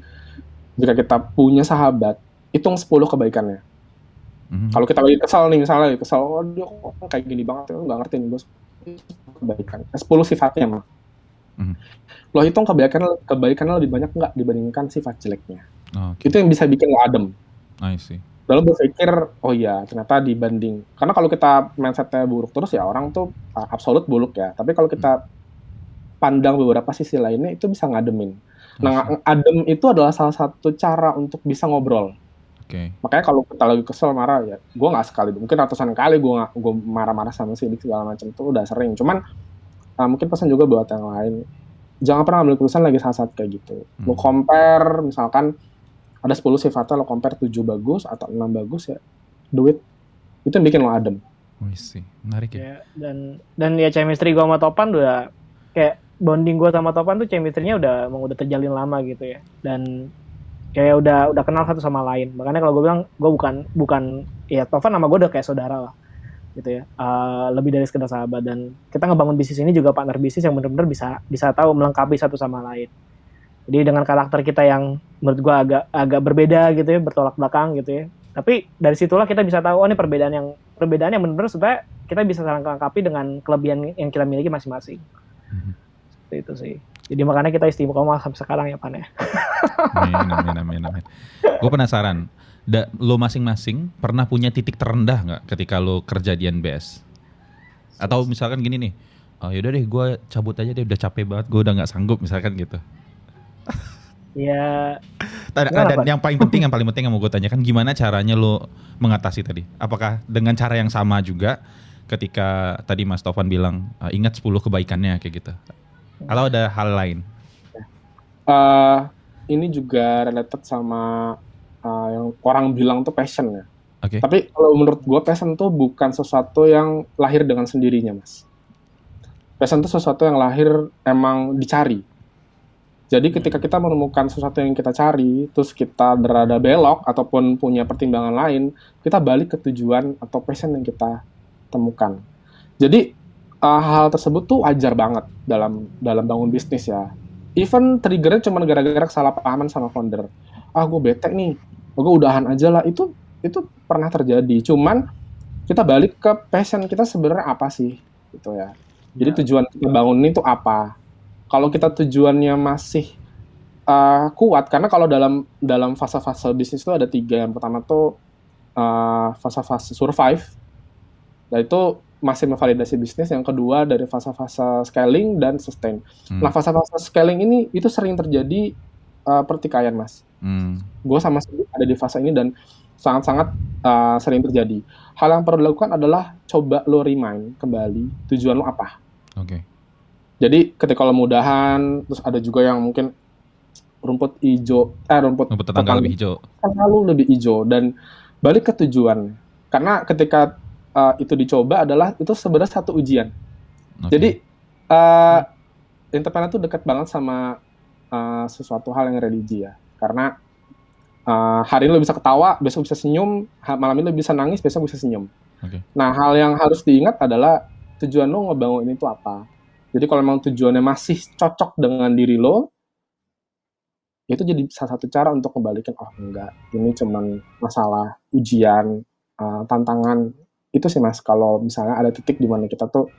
jika kita punya sahabat hitung 10 kebaikannya. Mhm. kalau kita lagi kesal nih misalnya lagi kesal oh dia kok kayak gini banget ya nggak ngerti nih gue kebaikan. Eh, 10 sifatnya mah Mhm. lo hitung kebaikan kebaikannya lebih banyak nggak dibandingkan sifat jeleknya? Oke, itu yang bisa bikin lo adem. I see. lalu berpikir oh iya ternyata dibanding. Karena kalau kita mindsetnya buruk terus ya orang tuh uh, absolut buruk ya. Tapi kalau kita pandang beberapa sisi lainnya itu bisa ngademin. Nah adem itu adalah salah satu cara untuk bisa ngobrol. Oke. makanya kalau kita lagi kesel marah ya gue nggak sekali. Mungkin ratusan kali gue gue marah-marah sama si Dik segala macam itu udah sering. Cuman uh, mungkin pesan juga buat yang lain jangan pernah ambil keputusan lagi saat-saat kayak gitu lo Hmm. compare misalkan ada 10 sifatnya lo compare 7 bagus atau 6 bagus ya duit itu yang bikin lo adem I see. Menarik ya. Ya, dan dan ya chemistry gue sama Topan udah kayak bonding gue sama Topan tuh chemistry-nya udah emang udah terjalin lama gitu ya dan kayak udah udah kenal satu sama lain makanya kalau gue bilang gue bukan bukan ya Tovan sama gue udah kayak saudara lah gitu ya. Eh, lebih dari sekedar sahabat. Dan kita ngebangun bisnis ini juga partner bisnis yang benar-benar bisa bisa tahu melengkapi satu sama lain. Jadi dengan karakter kita yang menurut gue agak agak berbeda gitu ya bertolak belakang gitu ya. Tapi dari situlah kita bisa tahu oh ini perbedaan yang perbedaan yang benar-benar supaya kita bisa saling melengkapi dengan kelebihan yang kita miliki masing-masing. Mhm. seperti itu sih. Jadi makanya kita istimewa sampai sekarang ya Pan ya. Amin, amin, amin, amin. Gue penasaran, da, lo masing-masing pernah punya titik terendah nggak ketika lo kerja di NBS? Atau misalkan gini nih, oh, yaudah deh gue cabut aja deh, udah capek banget, gue udah nggak sanggup, misalkan gitu. ya dan Pak? yang paling penting, yang paling penting yang mau gue tanyakan, gimana caranya lo mengatasi tadi? Apakah dengan cara yang sama juga ketika tadi Mas Tovan bilang, "Ah, ingat 10 kebaikannya kayak gitu? Atau ada hal lain? Eh, ini juga related sama uh, yang orang bilang tuh passion ya Oke, Tapi kalau menurut gue passion tuh bukan sesuatu yang lahir dengan sendirinya, Mas. Passion tuh sesuatu yang lahir emang dicari. Jadi ketika kita menemukan sesuatu yang kita cari, terus kita berada belok ataupun punya pertimbangan lain, kita balik ke tujuan atau passion yang kita temukan. Jadi uh, hal tersebut tuh wajar banget dalam dalam bangun bisnis ya. Even triggernya cuma gara-gara kesalahpahaman sama founder. Ah, gue bete nih, gue udahan aja lah. Itu itu pernah terjadi. Cuman kita balik ke passion kita sebenarnya apa sih, gitu ya. Jadi tujuan kita bangun ini tuh apa? Kalau kita tujuannya masih uh, kuat karena kalau dalam dalam fase-fase bisnis itu ada tiga yang pertama tuh uh, fase-fase survive dan itu masih memvalidasi bisnis yang kedua dari fase-fase scaling dan sustain Hmm. nah fase-fase scaling ini itu sering terjadi uh, pertikaian mas Hmm. gue sama sekali ada di fase ini dan sangat-sangat uh, sering terjadi hal yang perlu dilakukan adalah coba lo remind kembali tujuan lo apa Oke. jadi ketika lo mudahan terus ada juga yang mungkin rumput hijau eh rumput Rumput tetangga lebih hijau. selalu lebih hijau dan balik ke tujuan karena ketika uh, itu dicoba adalah itu sebenarnya satu ujian Oke. jadi uh, entrepreneur tuh dekat banget sama uh, sesuatu hal yang religi ya. Karena uh, hari ini lo bisa ketawa besok bisa senyum malam ini lo bisa nangis besok bisa senyum. Oke. nah hal yang harus diingat adalah tujuan lo ngebangun ini tuh apa. Jadi kalau memang tujuannya masih cocok dengan diri lo itu jadi salah satu cara untuk kembalikan oh enggak ini cuman masalah ujian uh, tantangan. Itu sih mas kalau misalnya ada titik di mana kita tuh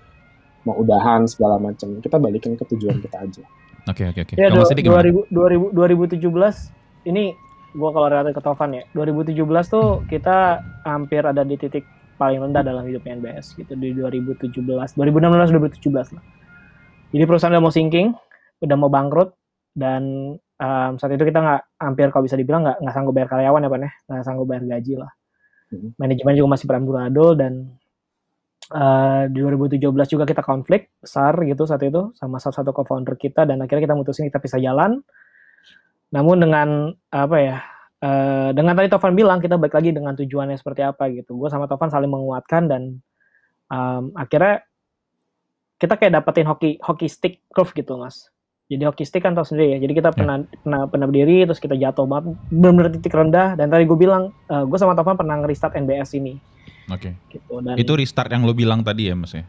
mau udahan segala macam kita balikin ke tujuan kita aja Oke oke oke. Ya, Kalau du- Mas Sidik gimana? 2000, 2000, 2017 ini gua kalau relatif ke Tovan ya. 2017 tuh kita hampir ada di titik paling rendah dalam hidupnya NBS gitu di 2017, 2016 2017 lah. Jadi perusahaan udah mau sinking, udah mau bangkrut dan um, saat itu kita nggak hampir kalau bisa dibilang nggak nggak sanggup bayar karyawan ya Pan ya, nggak sanggup bayar gaji lah. Mhm. Manajemen juga masih beramburadul dan uh, di 2017 juga kita konflik besar gitu saat itu sama salah satu co-founder kita dan akhirnya kita mutusin kita pisah jalan. Namun dengan apa ya? eh, dengan tadi Tovan bilang kita balik lagi dengan tujuannya seperti apa gitu. Gue sama Tovan saling menguatkan dan um, akhirnya kita kayak dapetin hoki hoki stick curve gitu mas. Jadi hoki stick kan tau sendiri ya. Jadi kita pernah pernah pernah berdiri terus kita jatuh banget benar-benar titik rendah dan tadi gue bilang gue sama Tovan pernah nge-restart NBS ini Oke. gitu dan Itu restart yang lo bilang tadi ya Mas ya?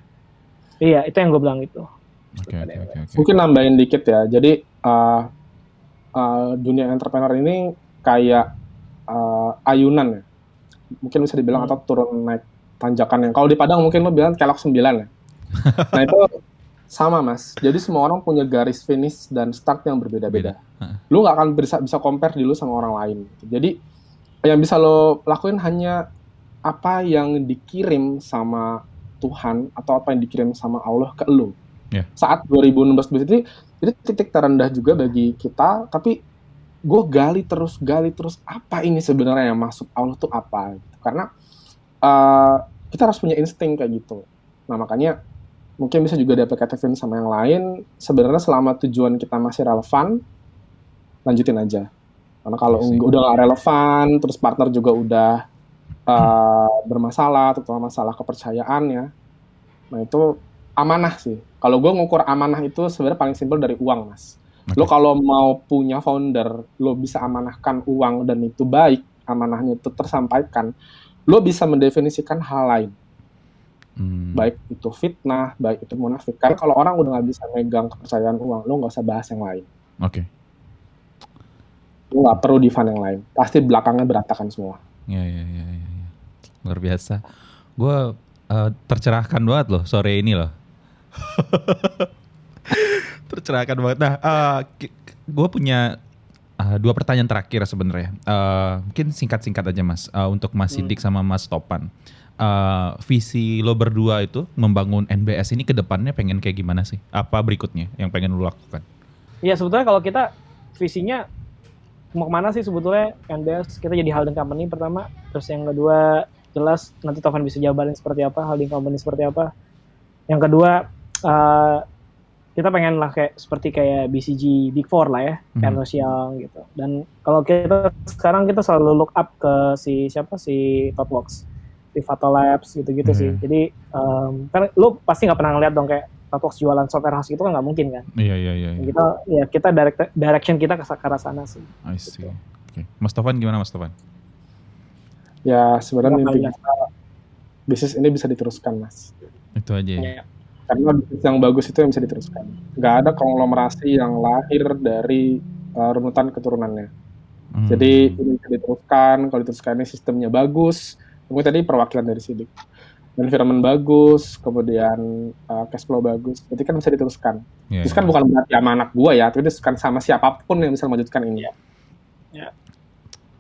iya itu yang gue bilang itu. Oke oke oke. oke. mungkin nambahin dikit ya jadi uh, uh, dunia entrepreneur ini kayak uh, ayunan ya mungkin bisa dibilang Hmm. atau turun naik tanjakan yang kalau di Padang mungkin lo bilang kelok 9 ya nah itu sama mas jadi semua orang punya garis finish dan start yang berbeda-beda lu nggak akan bisa bisa compare diri lu sama orang lain gitu. jadi yang bisa lo lakuin hanya apa yang dikirim sama Tuhan atau apa yang dikirim sama Allah ke lu Ya. saat 2016 itu itu titik terendah juga bagi kita tapi gue gali terus gali terus apa ini sebenarnya yang masuk Allah tuh apa gitu. karena uh, kita harus punya insting kayak gitu nah makanya mungkin bisa juga diaplikatifin sama yang lain sebenarnya selama tujuan kita masih relevan lanjutin aja karena kalau I see. eng- udah nggak relevan terus partner juga udah uh, bermasalah terutama masalah kepercayaan ya nah itu amanah sih kalau gue ngukur amanah itu sebenarnya paling simpel dari uang mas Oke. lo kalau mau punya founder lo bisa amanahkan uang dan itu baik amanahnya itu tersampaikan lo bisa mendefinisikan hal lain Hmm. baik itu fitnah baik itu munafik karena kalau orang udah nggak bisa megang kepercayaan uang lo nggak usah bahas yang lain Oke. lo nggak perlu divan yang lain pasti belakangnya berantakan semua Ya, ya, ya, ya, ya. Luar biasa. Gue eh, tercerahkan banget loh sore ini loh. tercerahkan banget. Nah, gue punya eh, dua pertanyaan terakhir sebenarnya. Eh, mungkin singkat-singkat aja mas. Eh, untuk Mas Hmm. Sidik sama Mas Topan. Eh, visi lo berdua itu membangun NBS ini ke depannya pengen kayak gimana sih? Apa berikutnya yang pengen lo lakukan? Iya sebetulnya kalau kita visinya mau ke mana sih sebetulnya NBS kita jadi holding company pertama terus yang kedua jelas nanti Tovan bisa jabarin seperti apa holding company seperti apa yang kedua eh, kita pengen lah kayak seperti kayak BCG Big Four lah ya Mhm. Ernst Young gitu dan kalau kita sekarang kita selalu look up ke si siapa si Thoughtworks Pivato Labs gitu-gitu sih Mhm. jadi em, kan lu pasti nggak pernah ngeliat dong kayak Thoughtworks jualan software house itu kan nggak mungkin kan Iya, iya, iya. iya. kita ya kita direct, direction kita ke arah sana sih I see. Oke. Mas Topan gimana Mas Topan? Ya sebenarnya mimpi ya? kita bisnis ini bisa diteruskan mas Itu aja ya. Ya. karena bisnis yang bagus itu yang bisa diteruskan nggak ada konglomerasi yang lahir dari uh, runutan keturunannya Hmm. jadi ini bisa diteruskan kalau diteruskan ini sistemnya bagus mungkin tadi perwakilan dari sidik environment bagus, kemudian uh, cash flow bagus, berarti kan bisa diteruskan. Iya, Terus kan iya. bukan berarti sama anak gua ya, tapi diteruskan sama siapa pun yang bisa melanjutkan ini ya.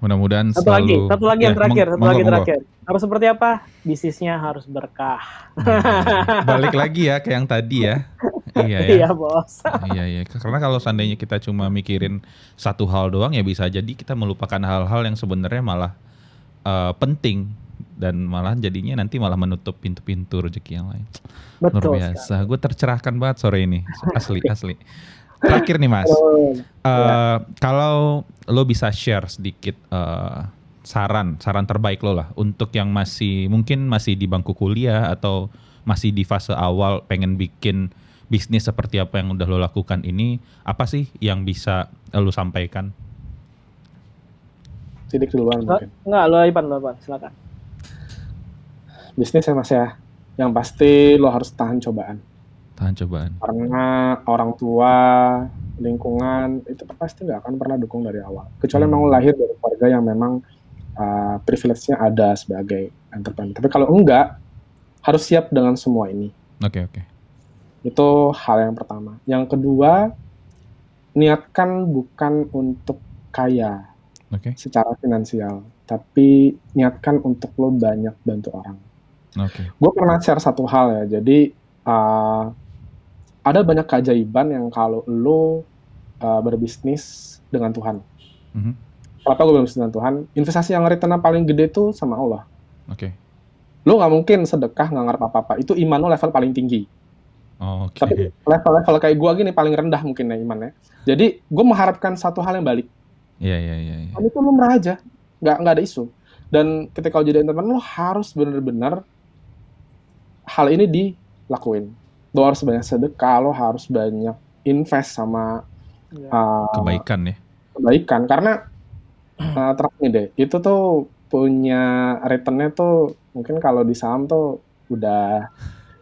Mudah-mudahan Satu selalu lagi, satu lagi yang Ya, terakhir, mong- satu monggo, lagi monggo. terakhir. Harus seperti apa? Bisnisnya harus berkah. Hmm. Balik lagi ya ke yang tadi ya. iya ya. Iya bos. iya iya. Karena kalau seandainya kita cuma mikirin satu hal doang ya bisa jadi kita melupakan hal-hal yang sebenarnya malah eh, penting dan malah jadinya nanti malah menutup pintu-pintu rezeki yang lain. Luar Betul. biasa. Gue tercerahkan banget sore ini. Asli asli. Terakhir nih Mas. sekali. Eh, Kalau lo bisa share sedikit eh, saran, saran terbaik lo lah untuk yang masih mungkin masih di bangku kuliah atau masih di fase awal pengen bikin bisnis seperti apa yang udah lo lakukan ini, apa sih yang bisa lo sampaikan? Sidik duluan mungkin. Enggak, lo Ipan, lo Ipan, silakan. Bisnis ya mas ya, yang pasti lo harus tahan cobaan. Tahan cobaan. Karena orang tua, lingkungan, itu pasti nggak akan pernah dukung dari awal. Kecuali Hmm. memang lahir dari keluarga yang memang uh, privilege-nya ada sebagai entrepreneur. Tapi kalau enggak, harus siap dengan semua ini. Oke oke. Itu hal yang pertama. Yang kedua, niatkan bukan untuk kaya Oke. secara finansial, tapi niatkan untuk lo banyak bantu orang. Oke. Gue pernah share satu hal ya, jadi uh, ada banyak keajaiban yang kalau lo uh, berbisnis dengan Tuhan. Mhm. Kenapa gue berbisnis dengan Tuhan? Investasi yang return paling gede itu sama Allah. Oke. Lo nggak mungkin sedekah nggak ngarep apa-apa. Itu iman lo level paling tinggi. Oh, Oke. Tapi level-level kayak gue gini paling rendah mungkin ya imannya. Jadi gue mengharapkan satu hal yang balik. Iya iya iya. iya. Kamu itu lumrah aja, nggak nggak ada isu. Dan ketika lo jadi entrepreneur, lo harus benar-benar hal ini dilakuin. Lo harus banyak sedekah, lo harus banyak invest sama Iya. uh, Kebaikan ya. kebaikan. Karena uh, deh, itu tuh punya returnnya tuh mungkin kalau di saham tuh udah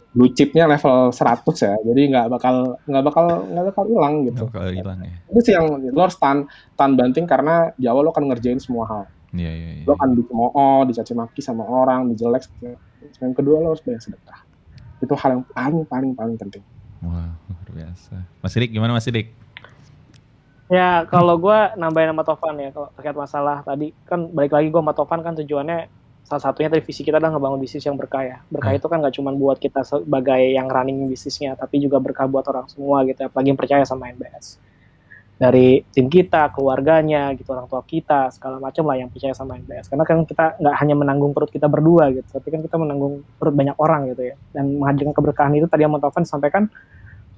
blue chipnya level 100 ya, jadi nggak bakal nggak bakal nggak bakal hilang gitu. Nggak bakal hilang ya. Itu sih yang lo harus tahan, tahan banting karena di awal lo akan ngerjain semua hal. Iya iya iya. lo kan dicemooh, dicaci maki sama orang, dijelek. Yang kedua lo harus banyak sedekah. Itu hal yang paling paling paling penting. Wah luar biasa. Mas Dik gimana Mas Dik? Ya, kalau gue nambahin sama Tovan ya, kalau terkait masalah tadi, kan balik lagi gue sama Tovan kan tujuannya salah satunya dari visi kita adalah ngebangun bisnis yang berkah ya. Berkah Hmm. itu kan gak cuma buat kita sebagai yang running bisnisnya, tapi juga berkah buat orang semua gitu, apalagi yang percaya sama NBS. Dari tim kita, keluarganya, gitu, orang tua kita, segala macam lah yang percaya sama NBS. Karena kan kita nggak hanya menanggung perut kita berdua gitu, tapi kan kita menanggung perut banyak orang gitu ya. Dan menghadirkan keberkahan itu tadi yang mau Tovan sampaikan,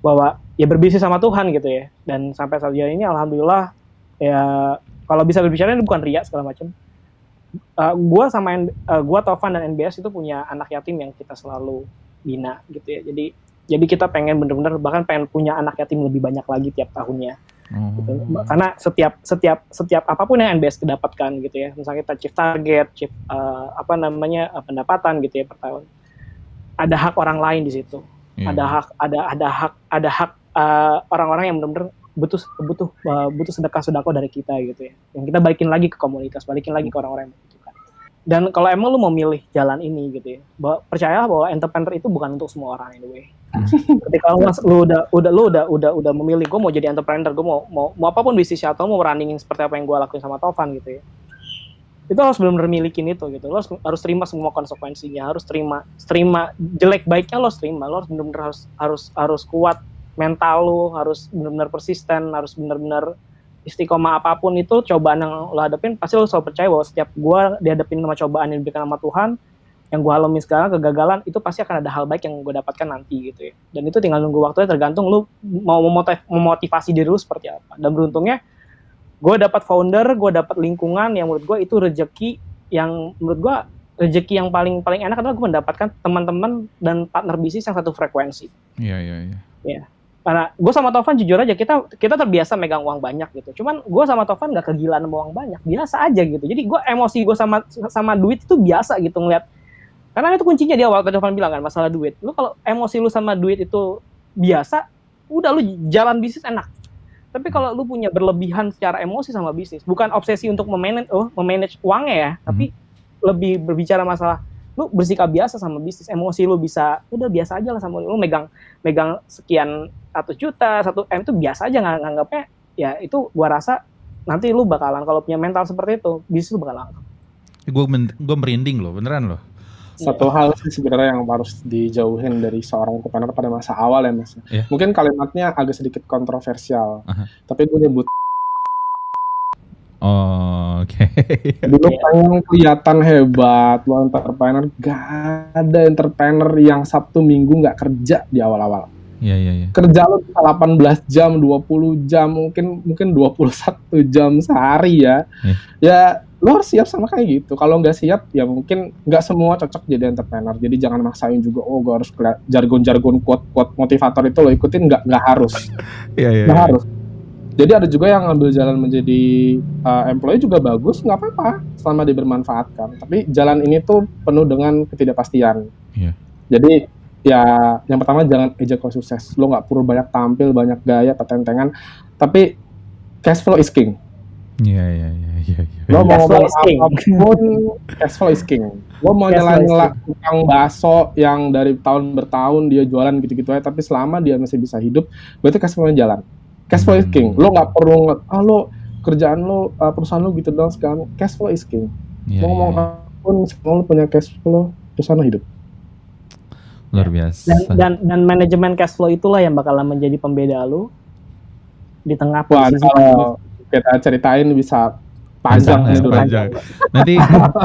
bahwa ya berbisnis sama Tuhan gitu ya. Dan sampai saat ini alhamdulillah ya kalau bisa berbicara ini bukan ria segala macam. Uh, gue sama uh, gua Tovan dan NBS itu punya anak yatim yang kita selalu bina gitu ya. Jadi jadi kita pengen bener-bener bahkan pengen punya anak yatim lebih banyak lagi tiap tahunnya Oh. gitu. karena setiap setiap setiap apa pun yang NBS kedapatkan gitu ya misalnya kita chief target chief uh, apa namanya uh, pendapatan gitu ya per tahun ada hak orang lain di situ Iya. ada hak ada ada hak ada hak uh, orang-orang yang benar-benar butuh butuh uh, butuh sedekah sedekah dari kita gitu ya yang kita balikin lagi ke komunitas balikin lagi ke orang-orang yang membutuhkan dan kalau emang lu mau milih jalan ini gitu ya bahwa, percayalah bahwa entrepreneur itu bukan untuk semua orang anyway Hmm. Ketika lu, lu udah udah lu udah udah udah memilih gue mau jadi entrepreneur gue mau mau mau apa pun bisnisnya atau mau runningin seperti apa yang gue lakuin sama Tovan gitu ya. Itu harus benar-benar milikin itu gitu. Lo harus, harus terima semua konsekuensinya harus terima terima jelek baiknya lo terima. Lo harus benar-benar harus harus harus kuat mental lo harus benar-benar persisten harus benar-benar istiqomah apa pun itu cobaan yang lo hadapin pasti lo selalu percaya bahwa setiap gue dihadapin sama cobaan yang diberikan sama Tuhan yang gue alami sekarang kegagalan itu pasti akan ada hal baik yang gue dapatkan nanti gitu ya. Dan itu tinggal nunggu waktunya tergantung lu mau memotiv- memotivasi diri lu seperti apa. Dan beruntungnya gue dapat founder gue dapat lingkungan yang menurut gue itu rezeki yang menurut gue rezeki yang paling paling enak adalah gue mendapatkan teman-teman dan partner bisnis yang satu frekuensi. Iya iya iya. karena gue sama Tovan jujur aja kita kita terbiasa megang uang banyak gitu. Cuman gue sama Tovan nggak kegilaan sama uang banyak biasa aja gitu. Jadi gue emosi gue sama sama duit itu biasa gitu ngeliat karena itu kuncinya di awal tadi Tovan bilang kan masalah duit. Lu kalau emosi lu sama duit itu biasa udah lu jalan bisnis enak. Tapi kalau lu punya berlebihan secara emosi sama bisnis bukan obsesi untuk memanage oh memanage uangnya ya tapi lebih berbicara masalah lu bersikap biasa sama bisnis emosi lu bisa udah biasa aja lah sama lu. Megang megang sekian satu juta satu m itu biasa aja nggak nganggapnya ya itu gua rasa nanti lu bakalan kalau punya mental seperti itu bisnis lu bakal langka gue gue merinding loh beneran loh satu hal sih sebenarnya yang harus dijauhin dari seorang entrepreneur pada masa awal ya mas. Iya. Mungkin kalimatnya agak sedikit kontroversial, Aha. tapi gue nyebut oh, oke dulu pengen kelihatan hebat, lo entrepreneur, gak ada entrepreneur yang Sabtu Minggu nggak kerja di awal-awal. Iya iya iya. Kerja lo bisa 18 jam, 20 jam, mungkin mungkin 21 jam sehari ya. Iya. Ya lo harus siap sama kayak gitu. Kalau nggak siap, ya mungkin nggak semua cocok jadi entrepreneur. Jadi jangan maksain juga, oh gue harus jargon-jargon quote-quote motivator itu lo ikutin, nggak nggak harus. Iya iya. Nggak harus. Jadi ada juga yang ngambil jalan menjadi uh, employee juga bagus, nggak apa-apa selama dia bermanfaatkan. Tapi jalan ini tuh penuh dengan ketidakpastian. Iya. Jadi ya yang pertama jangan ejek kalau sukses. Lo nggak perlu banyak tampil, banyak gaya, tetentengan. Tapi cash flow is king. Iya iya iya iya. iya. Lo mau Cash flow ngomong apa pun, cash flow is king. Lo mau flow nyela-nyela tukang bakso yang dari tahun bertahun dia jualan gitu-gitu aja, tapi selama dia masih bisa hidup, berarti cash flow-nya jalan. Cash flow is Hmm. king. Lo nggak perlu nge- ah lo kerjaan lo, uh, perusahaan lo gitu dong sekarang. Cash flow is king. Iya, mau ngomong iya. apa pun, selama lo punya cash flow, perusahaan lo hidup. luar biasa. dan dan dan manajemen cash flow itulah yang bakalan menjadi pembeda lu di tengah Wah, posisi kalau kita ceritain bisa panjang Panjang, nih ya, durasi. panjang. Nanti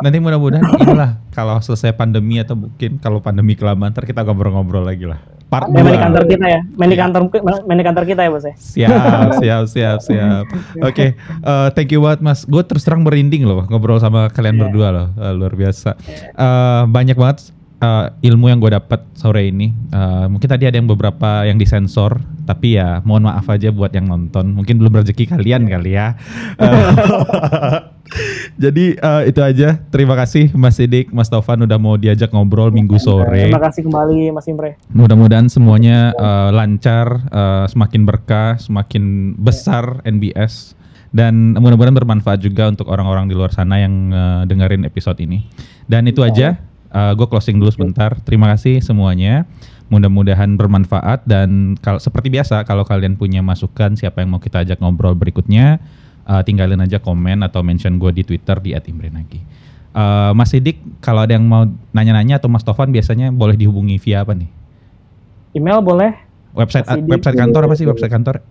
nanti mudah-mudahan inilah kalau selesai pandemi atau mungkin kalau pandemi kelamaan ntar kita ngobrol-ngobrol lagi lah. Part Ya, main di kantor kita ya, main di Iya. kantor main di kantor kita ya bos ya. Siap, siap, siap, siap. Oke, eh, thank you banget Mas. Gue terus terang merinding loh ngobrol sama kalian Iya. berdua loh, Eh, luar biasa. Eh, banyak banget eh, ilmu yang gue dapat sore ini. Eh, mungkin tadi ada yang beberapa yang disensor, tapi ya mohon maaf aja buat yang nonton. Mungkin belum rezeki kalian kali ya. Eh, Jadi eh, itu aja. Terima kasih Mas Sidik, Mas Taufan udah mau diajak ngobrol minggu sore. Terima kasih kembali Mas Imre. Mudah-mudahan semuanya eh, lancar, eh, semakin berkah, semakin besar NBS dan mudah-mudahan bermanfaat juga untuk orang-orang di luar sana yang eh, dengerin episode ini. Dan itu aja, gue closing dulu sebentar. Terima kasih semuanya. Mudah-mudahan bermanfaat dan kalau seperti biasa kalau kalian punya masukan siapa yang mau kita ajak ngobrol berikutnya, eh, tinggalin aja komen atau mention gue di Twitter di @imrenagi. Eh, Mas Sidik, kalau ada yang mau nanya-nanya atau Mas Tovan biasanya boleh dihubungi via apa nih? Email boleh Website Mas Sidik. website kantor apa sih website kantor?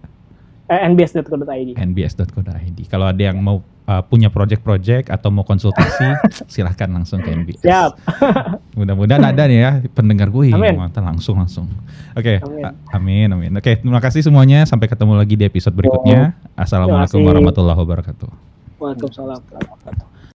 Eh, nbs.co.id. nbs.co.id. Kalau ada yang mau uh, punya project-project atau mau konsultasi, silahkan langsung ke NBS. Siap. Mudah-mudahan ada nih ya pendengar gue. Amin. Langsung langsung. Oke, Amin. a- amin amin. Oke, terima kasih semuanya. Sampai ketemu lagi di episode berikutnya. Assalamualaikum warahmatullahi wabarakatuh. Waalaikumsalam. warahmatullahi wabarakatuh.